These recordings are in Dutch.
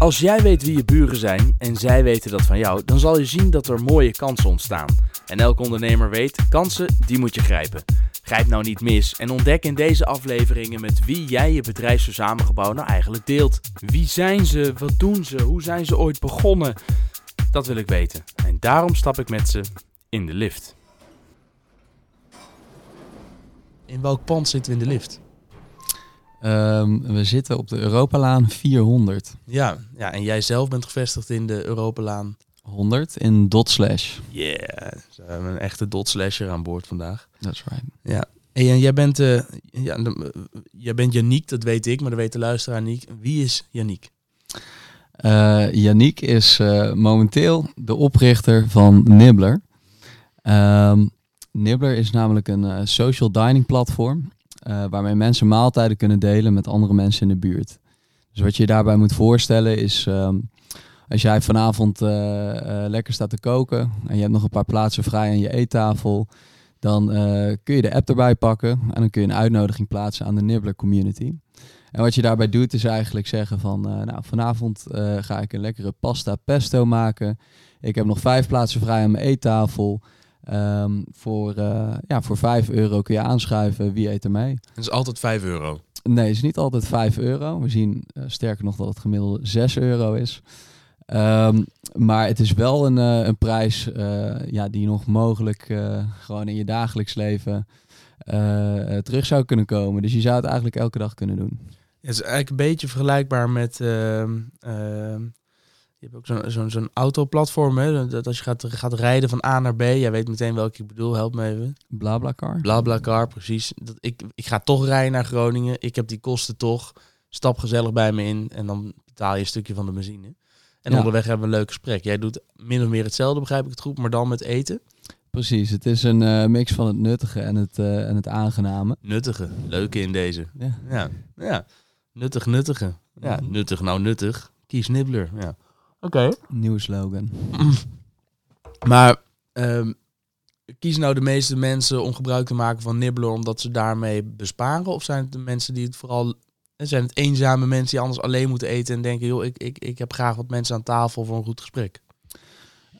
Als jij weet wie je buren zijn en zij weten dat van jou, dan zal je zien dat er mooie kansen ontstaan. En elke ondernemer weet, kansen, die moet je grijpen. Grijp nou niet mis en ontdek in deze afleveringen met wie jij je bedrijfsverzamelgebouw nou eigenlijk deelt. Wie zijn ze? Wat doen ze? Hoe zijn ze ooit begonnen? Dat wil ik weten. En daarom stap ik met ze in de lift. In welk pand zitten we in de lift? Ehm, we zitten op de Europalaan 400. Ja, ja, en jij zelf bent gevestigd in de Europalaan 100 in dot slash. Yeah, we hebben een echte dot slasher aan boord vandaag. That's right. Ja. En jij bent, eh ja, de- eh, jij bent Yannick, dat weet ik, maar dat weet de luisteraar niet. Wie is Yannick? Eh Yannick is eh, momenteel de oprichter van Nibbler. Ehm, Nibbler is namelijk een social dining platform eh, waarmee mensen maaltijden kunnen delen met andere mensen in de buurt. Dus wat je je daarbij moet voorstellen is, ehm, als jij vanavond eh, eh, lekker staat te koken en je hebt nog een paar plaatsen vrij aan je eettafel, dan kun je de app erbij pakken en dan kun je een uitnodiging plaatsen aan de Nibbler community. En wat je daarbij doet is eigenlijk zeggen van, nou vanavond ga ik een lekkere pasta pesto maken. Ik heb nog vijf plaatsen vrij aan mijn eettafel. Ehm, voor, eh, ja, voor 5 euro kun je aanschuiven. Wie eet er mee? Dat is altijd 5 euro. Nee, het is niet altijd 5 euro. We zien eh, sterker nog dat het gemiddelde 6 euro is. Ehm, maar het is wel een, eh, een prijs eh, ja, die nog mogelijk eh, gewoon in je dagelijks leven terug zou kunnen komen. Dus je zou het eigenlijk elke dag kunnen doen. Het is eigenlijk een beetje vergelijkbaar met... ehm, ehm, je hebt ook zo'n zo'n zo'n autoplatform, hè? Dat als je gaat, gaat rijden van A naar B, jij weet meteen welke ik bedoel, help me even. Blablacar. Blablacar, precies. Dat, ik, ik ga toch rijden naar Groningen, ik heb die kosten toch, stap gezellig bij me in en dan betaal je een stukje van de benzine. En Ja. onderweg hebben we een leuk gesprek. Jij doet min of meer hetzelfde, begrijp ik het goed, maar dan met eten. Precies, het is een eh, mix van het nuttige en het, eh, en het aangename. Nuttige, leuke in deze. Ja. Ja, ja. Nuttig, nuttige. Ja, nuttig, nou nuttig. Kies Nibbler, ja. Oké. Nieuwe slogan. Maar ehm, kies nou de meeste mensen om gebruik te maken van Nibbler omdat ze daarmee besparen? Of zijn het de mensen die het vooral... Zijn het eenzame mensen die anders alleen moeten eten en denken... joh, ik, ik, ik heb graag wat mensen aan tafel voor een goed gesprek.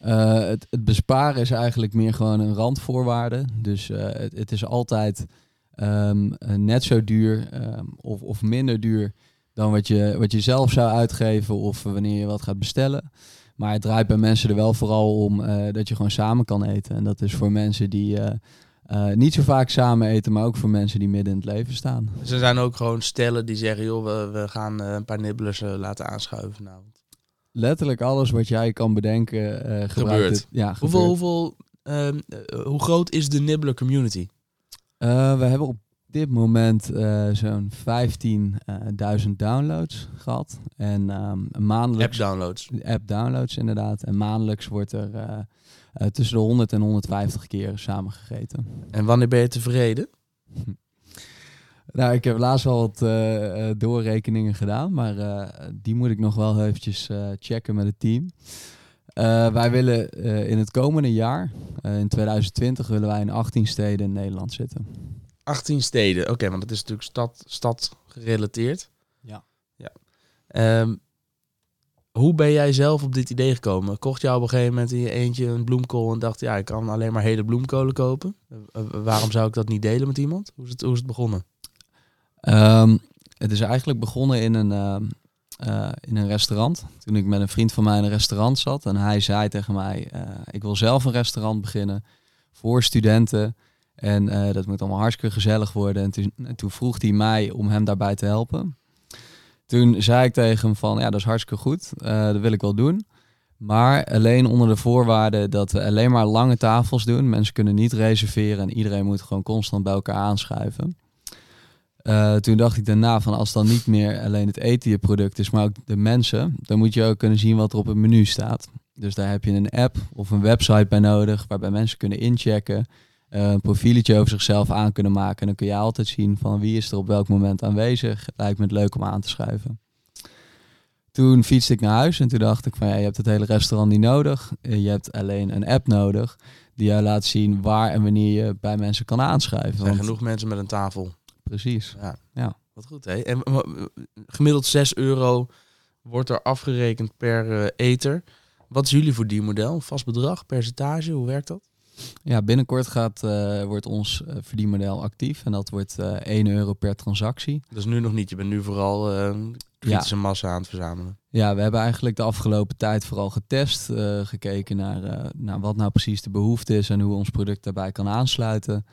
Eh, het, het besparen is eigenlijk meer gewoon een randvoorwaarde. Dus eh, het, het is altijd ehm, eh, net zo duur ehm, of, of minder duur dan wat je, wat je zelf zou uitgeven of wanneer je wat gaat bestellen. Maar het draait bij mensen er wel vooral om eh, dat je gewoon samen kan eten. En dat is voor mensen die eh, eh, niet zo vaak samen eten, maar ook voor mensen die midden in het leven staan. Dus er zijn ook gewoon stellen die zeggen... joh, we, we gaan een paar nibblers laten aanschuiven vanavond. Letterlijk alles wat jij kan bedenken eh gebruikt Gebeurt. het. Ja, Hoeveel, gebeurt. hoeveel, ehm, eh, hoe groot is de Nibbler community? Eh, we hebben op dit moment eh, zo'n 15.000 downloads gehad. En ehm maandelijks... App-downloads. app downloads inderdaad. En maandelijks wordt er eh, eh, tussen de 100 en 150 keer samengegeten. En wanneer ben je tevreden? Nou, ik heb laatst al wat eh, eh, doorrekeningen gedaan, maar eh, die moet ik nog wel eventjes eh, checken met het team. Eh, wij willen eh, in het komende jaar, eh, in 2020, willen wij in 18 steden in Nederland zitten. 18 steden. Oké, want dat is natuurlijk stad, stad gerelateerd. Ja. ja. Ehm, hoe ben jij zelf op dit idee gekomen? Kocht jou op een gegeven moment in je eentje een bloemkool en dacht, ja, ik kan alleen maar hele bloemkolen kopen. Eh, eh, waarom zou ik dat niet delen met iemand? Hoe is het, hoe is het begonnen? Ehm, het is eigenlijk begonnen in een, ehm, eh, in een restaurant. Toen ik met een vriend van mij in een restaurant zat. En hij zei tegen mij, ik wil zelf een restaurant beginnen voor studenten. En eh, dat moet allemaal hartstikke gezellig worden. En toen, en toen vroeg hij mij om hem daarbij te helpen. Toen zei ik tegen hem van, ja, dat is hartstikke goed. Eh, dat wil ik wel doen. Maar alleen onder de voorwaarde dat we alleen maar lange tafels doen. Mensen kunnen niet reserveren en iedereen moet gewoon constant bij elkaar aanschuiven. Eh, toen dacht ik daarna van als dan niet meer alleen het eten je product is, maar ook de mensen, dan moet je ook kunnen zien wat er op het menu staat. Dus daar heb je een app of een website bij nodig, waarbij mensen kunnen inchecken, een profieletje over zichzelf aan kunnen maken. En dan kun je altijd zien van wie is er op welk moment aanwezig. Lijkt me het leuk om aan te schuiven. Toen fietste ik naar huis en toen dacht ik van ja, je hebt het hele restaurant niet nodig. Eh, Je hebt alleen een app nodig die jou laat zien waar en wanneer je bij mensen kan aanschuiven. Er zijn Want- genoeg mensen met een tafel. Precies. Ja. Ja. Wat goed, hè? En eh, gemiddeld 6 euro wordt er afgerekend per uh, ether. Wat is jullie verdienmodel? Vast bedrag, percentage, hoe werkt dat? Ja, binnenkort gaat, uh, wordt ons uh, verdienmodel actief en dat wordt 1 euro per transactie. Dat is nu nog niet, je bent nu vooral kritische ja. massa aan het verzamelen. Ja, we hebben eigenlijk de afgelopen tijd vooral getest, gekeken naar, naar wat nou precies de behoefte is en hoe ons product daarbij kan aansluiten.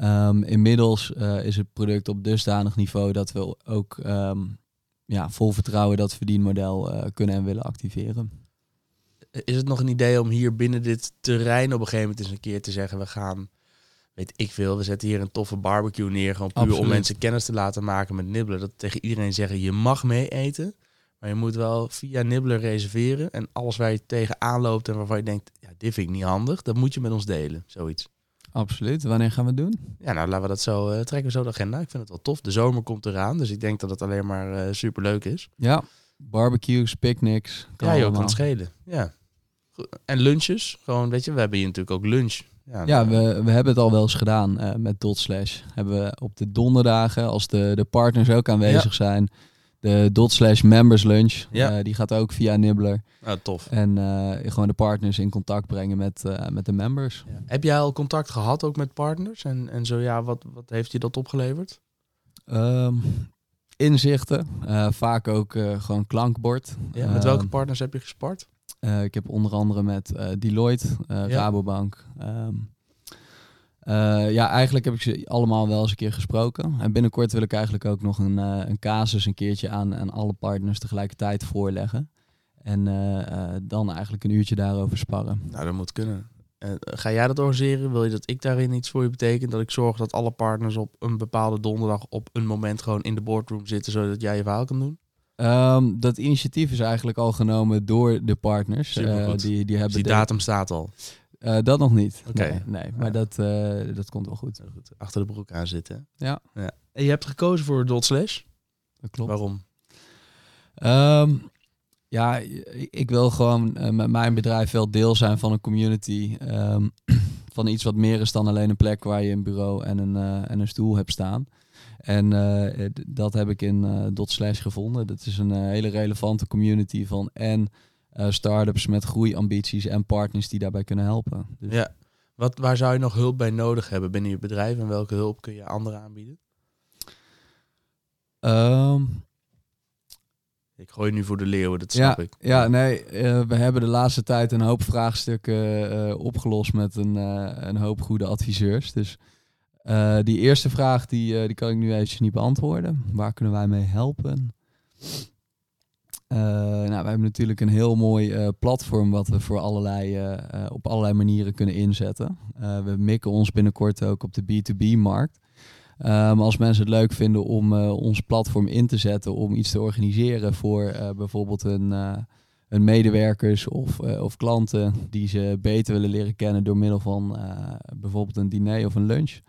Um, inmiddels is het product op dusdanig niveau dat we ook um, ja, vol vertrouwen dat verdienmodel kunnen en willen activeren. Is het nog een idee om hier binnen dit terrein op een gegeven moment eens een keer te zeggen, we gaan, weet ik veel, we zetten hier een toffe barbecue neer, gewoon puur Absoluut. om mensen kennis te laten maken met nibbelen. Dat tegen iedereen zeggen, je mag mee eten, maar je moet wel via nibbler reserveren. En alles waar je tegen aanloopt en waarvan je denkt, ja, dit vind ik niet handig, dat moet je met ons delen, zoiets. Absoluut. Wanneer gaan we het doen? Ja, nou laten we dat zo uh, trekken we zo de agenda. Ik vind het wel tof. De zomer komt eraan, dus ik denk dat het alleen maar uh, super leuk is. Ja, barbecues, picknicks. Kan ja, je kan schelen. Ja. En lunches, gewoon weet je, we hebben hier natuurlijk ook lunch. Ja, ja we, we hebben het al wel eens gedaan uh, met Dot Slash. Hebben we op de donderdagen, als de, de partners ook aanwezig zijn, de dot slash members lunch. Ja. Uh, die gaat ook via Nibbler. Ja, tof. En uh, gewoon de partners in contact brengen met, uh, met de members. Ja. Heb jij al contact gehad ook met partners? En, en zo ja, wat, wat heeft je dat opgeleverd? Um, inzichten. vaak ook gewoon klankbord. Ja, met welke ehm, partners heb je gespart? Ik heb onder andere met Deloitte, Rabobank. Um, uh, ja, eigenlijk heb ik ze allemaal wel eens een keer gesproken. En binnenkort wil ik eigenlijk ook nog een, uh, een casus een keertje aan, aan alle partners tegelijkertijd voorleggen. En uh, dan eigenlijk een uurtje daarover sparren. Nou, dat moet kunnen. ga jij dat organiseren? Wil je dat ik daarin iets voor je betekent? Dat ik zorg dat alle partners op een bepaalde donderdag op een moment gewoon in de boardroom zitten, zodat jij je verhaal kan doen? Um, dat initiatief is eigenlijk al genomen door de partners. die, die, hebben dus die datum staat al. Uh, dat nog niet. Oké. Nee, maar dat, uh, dat komt wel goed. goed. Achter de broek aan zitten. Ja. ja. En je hebt gekozen voor Dot Slash. Dat klopt. Waarom? Um, ja, ik wil gewoon uh, met mijn bedrijf wel deel zijn van een community. Um, van iets wat meer is dan alleen een plek waar je een bureau en een, en een stoel hebt staan. En dat heb ik in Dot Slash gevonden. Dat is een hele relevante community van en uh, start-ups met groeiambities en partners die daarbij kunnen helpen. Dus ja. Wat, waar zou je nog hulp bij nodig hebben binnen je bedrijf en welke hulp kun je anderen aanbieden? Um, ik gooi nu voor de leeuwen, dat snap ja, ik. Ja, nee, uh, we hebben de laatste tijd een hoop vraagstukken uh, opgelost met een, uh, een hoop goede adviseurs. Dus die eerste vraag, die, die kan ik nu eventjes niet beantwoorden. Waar kunnen wij mee helpen? Uh, nou, wij hebben natuurlijk een heel mooi platform wat we voor allerlei, op allerlei manieren kunnen inzetten. we mikken ons binnenkort ook op de B2B-markt. maar als mensen het leuk vinden om ons platform in te zetten om iets te organiseren voor bijvoorbeeld een, een medewerkers of, of klanten die ze beter willen leren kennen door middel van bijvoorbeeld een diner of een lunch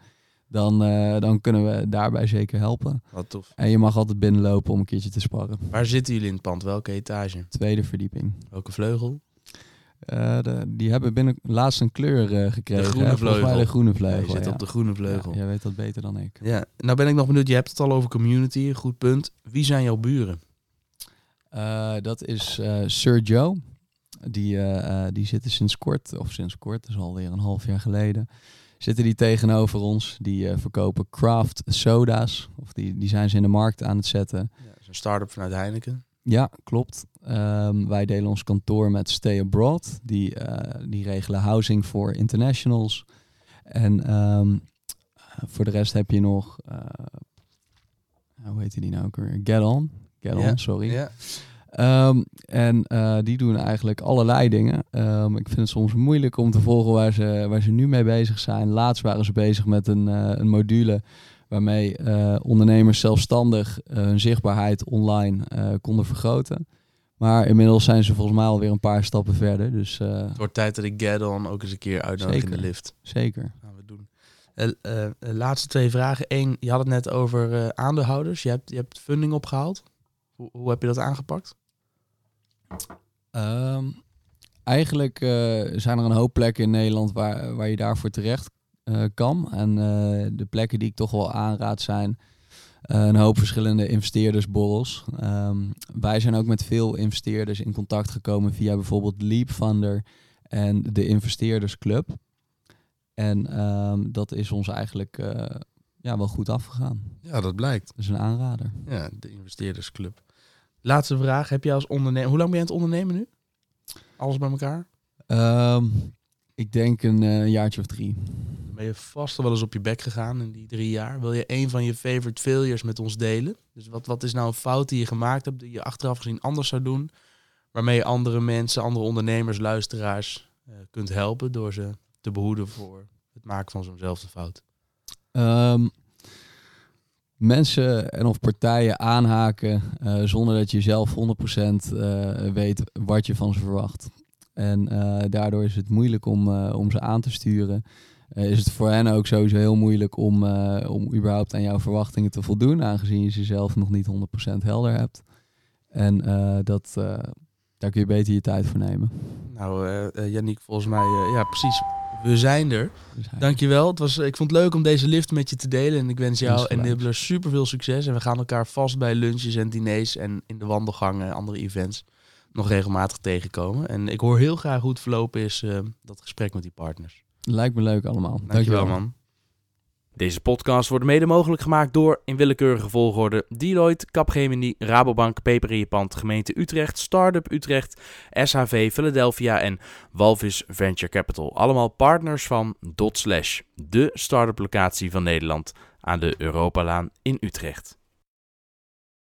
dan, uh, dan kunnen we daarbij zeker helpen. Wat tof. En je mag altijd binnenlopen om een keertje te sparren. Waar zitten jullie in het pand? Welke etage? Tweede verdieping. Welke vleugel? Uh, de, die hebben binnen laatst een kleur uh, gekregen. De groene vleugel. de groene vleugel. Ja, je zit ja. op de groene vleugel. Ja, jij weet dat beter dan ik. Ja, nou ben ik nog benieuwd. Je hebt het al over community, goed punt. Wie zijn jouw buren? dat is Sir Joe. Die, die zitten sinds kort, of sinds kort, dat is alweer een half jaar geleden zitten die tegenover ons. Die uh, verkopen craft soda's. Of die, die zijn ze in de markt aan het zetten. Ja, een start-up vanuit Heineken. Ja, klopt. Um, wij delen ons kantoor met Stay Abroad. Die, uh, die regelen housing voor internationals. En um, voor de rest heb je nog... Uh, hoe heet die nou ook weer? Get On. Get On, sorry. Ja. Um, en uh, die doen eigenlijk allerlei dingen. Um, ik vind het soms moeilijk om te volgen waar ze, waar ze nu mee bezig zijn. Laatst waren ze bezig met een, uh, een module waarmee uh, ondernemers zelfstandig hun zichtbaarheid online konden vergroten. Maar inmiddels zijn ze volgens mij alweer een paar stappen verder. Dus, het wordt tijd dat ik Get On ook eens een keer uitnodig in de lift. Zeker. Gaan we doen. laatste twee vragen. Eén, je had het net over aandeelhouders. Je hebt, je hebt funding opgehaald. Hoe, hoe heb je dat aangepakt? Um, eigenlijk uh, zijn er een hoop plekken in Nederland waar, waar je daarvoor terecht uh, kan. En uh, de plekken die ik toch wel aanraad zijn een hoop verschillende investeerdersborrels. Ehm, wij zijn ook met veel investeerders in contact gekomen via bijvoorbeeld Leap Funder en de Investeerdersclub. En ehm, dat is ons eigenlijk ja, wel goed afgegaan. Ja, dat blijkt. Dat is een aanrader. Ja, de Investeerdersclub. Laatste vraag. Heb jij als ondernemer... Hoe lang ben je aan het ondernemen nu? Alles bij elkaar? Ehm, ik denk een uh, jaartje of drie. Ben je vast wel eens op je bek gegaan in die drie jaar? Wil je een van je favorite failures met ons delen? Dus wat, wat is nou een fout die je gemaakt hebt, die je achteraf gezien anders zou doen? Waarmee je andere mensen, andere ondernemers, luisteraars uh, kunt helpen door ze te behoeden voor het maken van zo'nzelfde fout? Um, mensen en of partijen aanhaken uh, zonder dat je zelf 100% uh, weet wat je van ze verwacht. En uh, daardoor is het moeilijk om, om ze aan te sturen. is het voor hen ook sowieso heel moeilijk om, om überhaupt aan jouw verwachtingen te voldoen, aangezien je ze zelf nog niet 100% helder hebt. En dat, daar kun je beter je tijd voor nemen. Nou, Yannick, volgens mij, ja, precies we zijn er. Dankjewel. Het was, ik vond het leuk om deze lift met je te delen. En ik wens jou en Nibbler super veel succes. En we gaan elkaar vast bij lunches en diners en in de wandelgangen en andere events nog regelmatig tegenkomen. En ik hoor heel graag hoe het verlopen is, uh, dat gesprek met die partners. Lijkt me leuk allemaal. Dankjewel, Dankjewel man. Deze podcast wordt mede mogelijk gemaakt door, in willekeurige volgorde, Deloitte, Capgemini, Rabobank, Pand, Gemeente Utrecht, Startup Utrecht, SHV Philadelphia en Walvis Venture Capital. Allemaal partners van Dotslash, de start-up locatie van Nederland aan de Europalaan in Utrecht.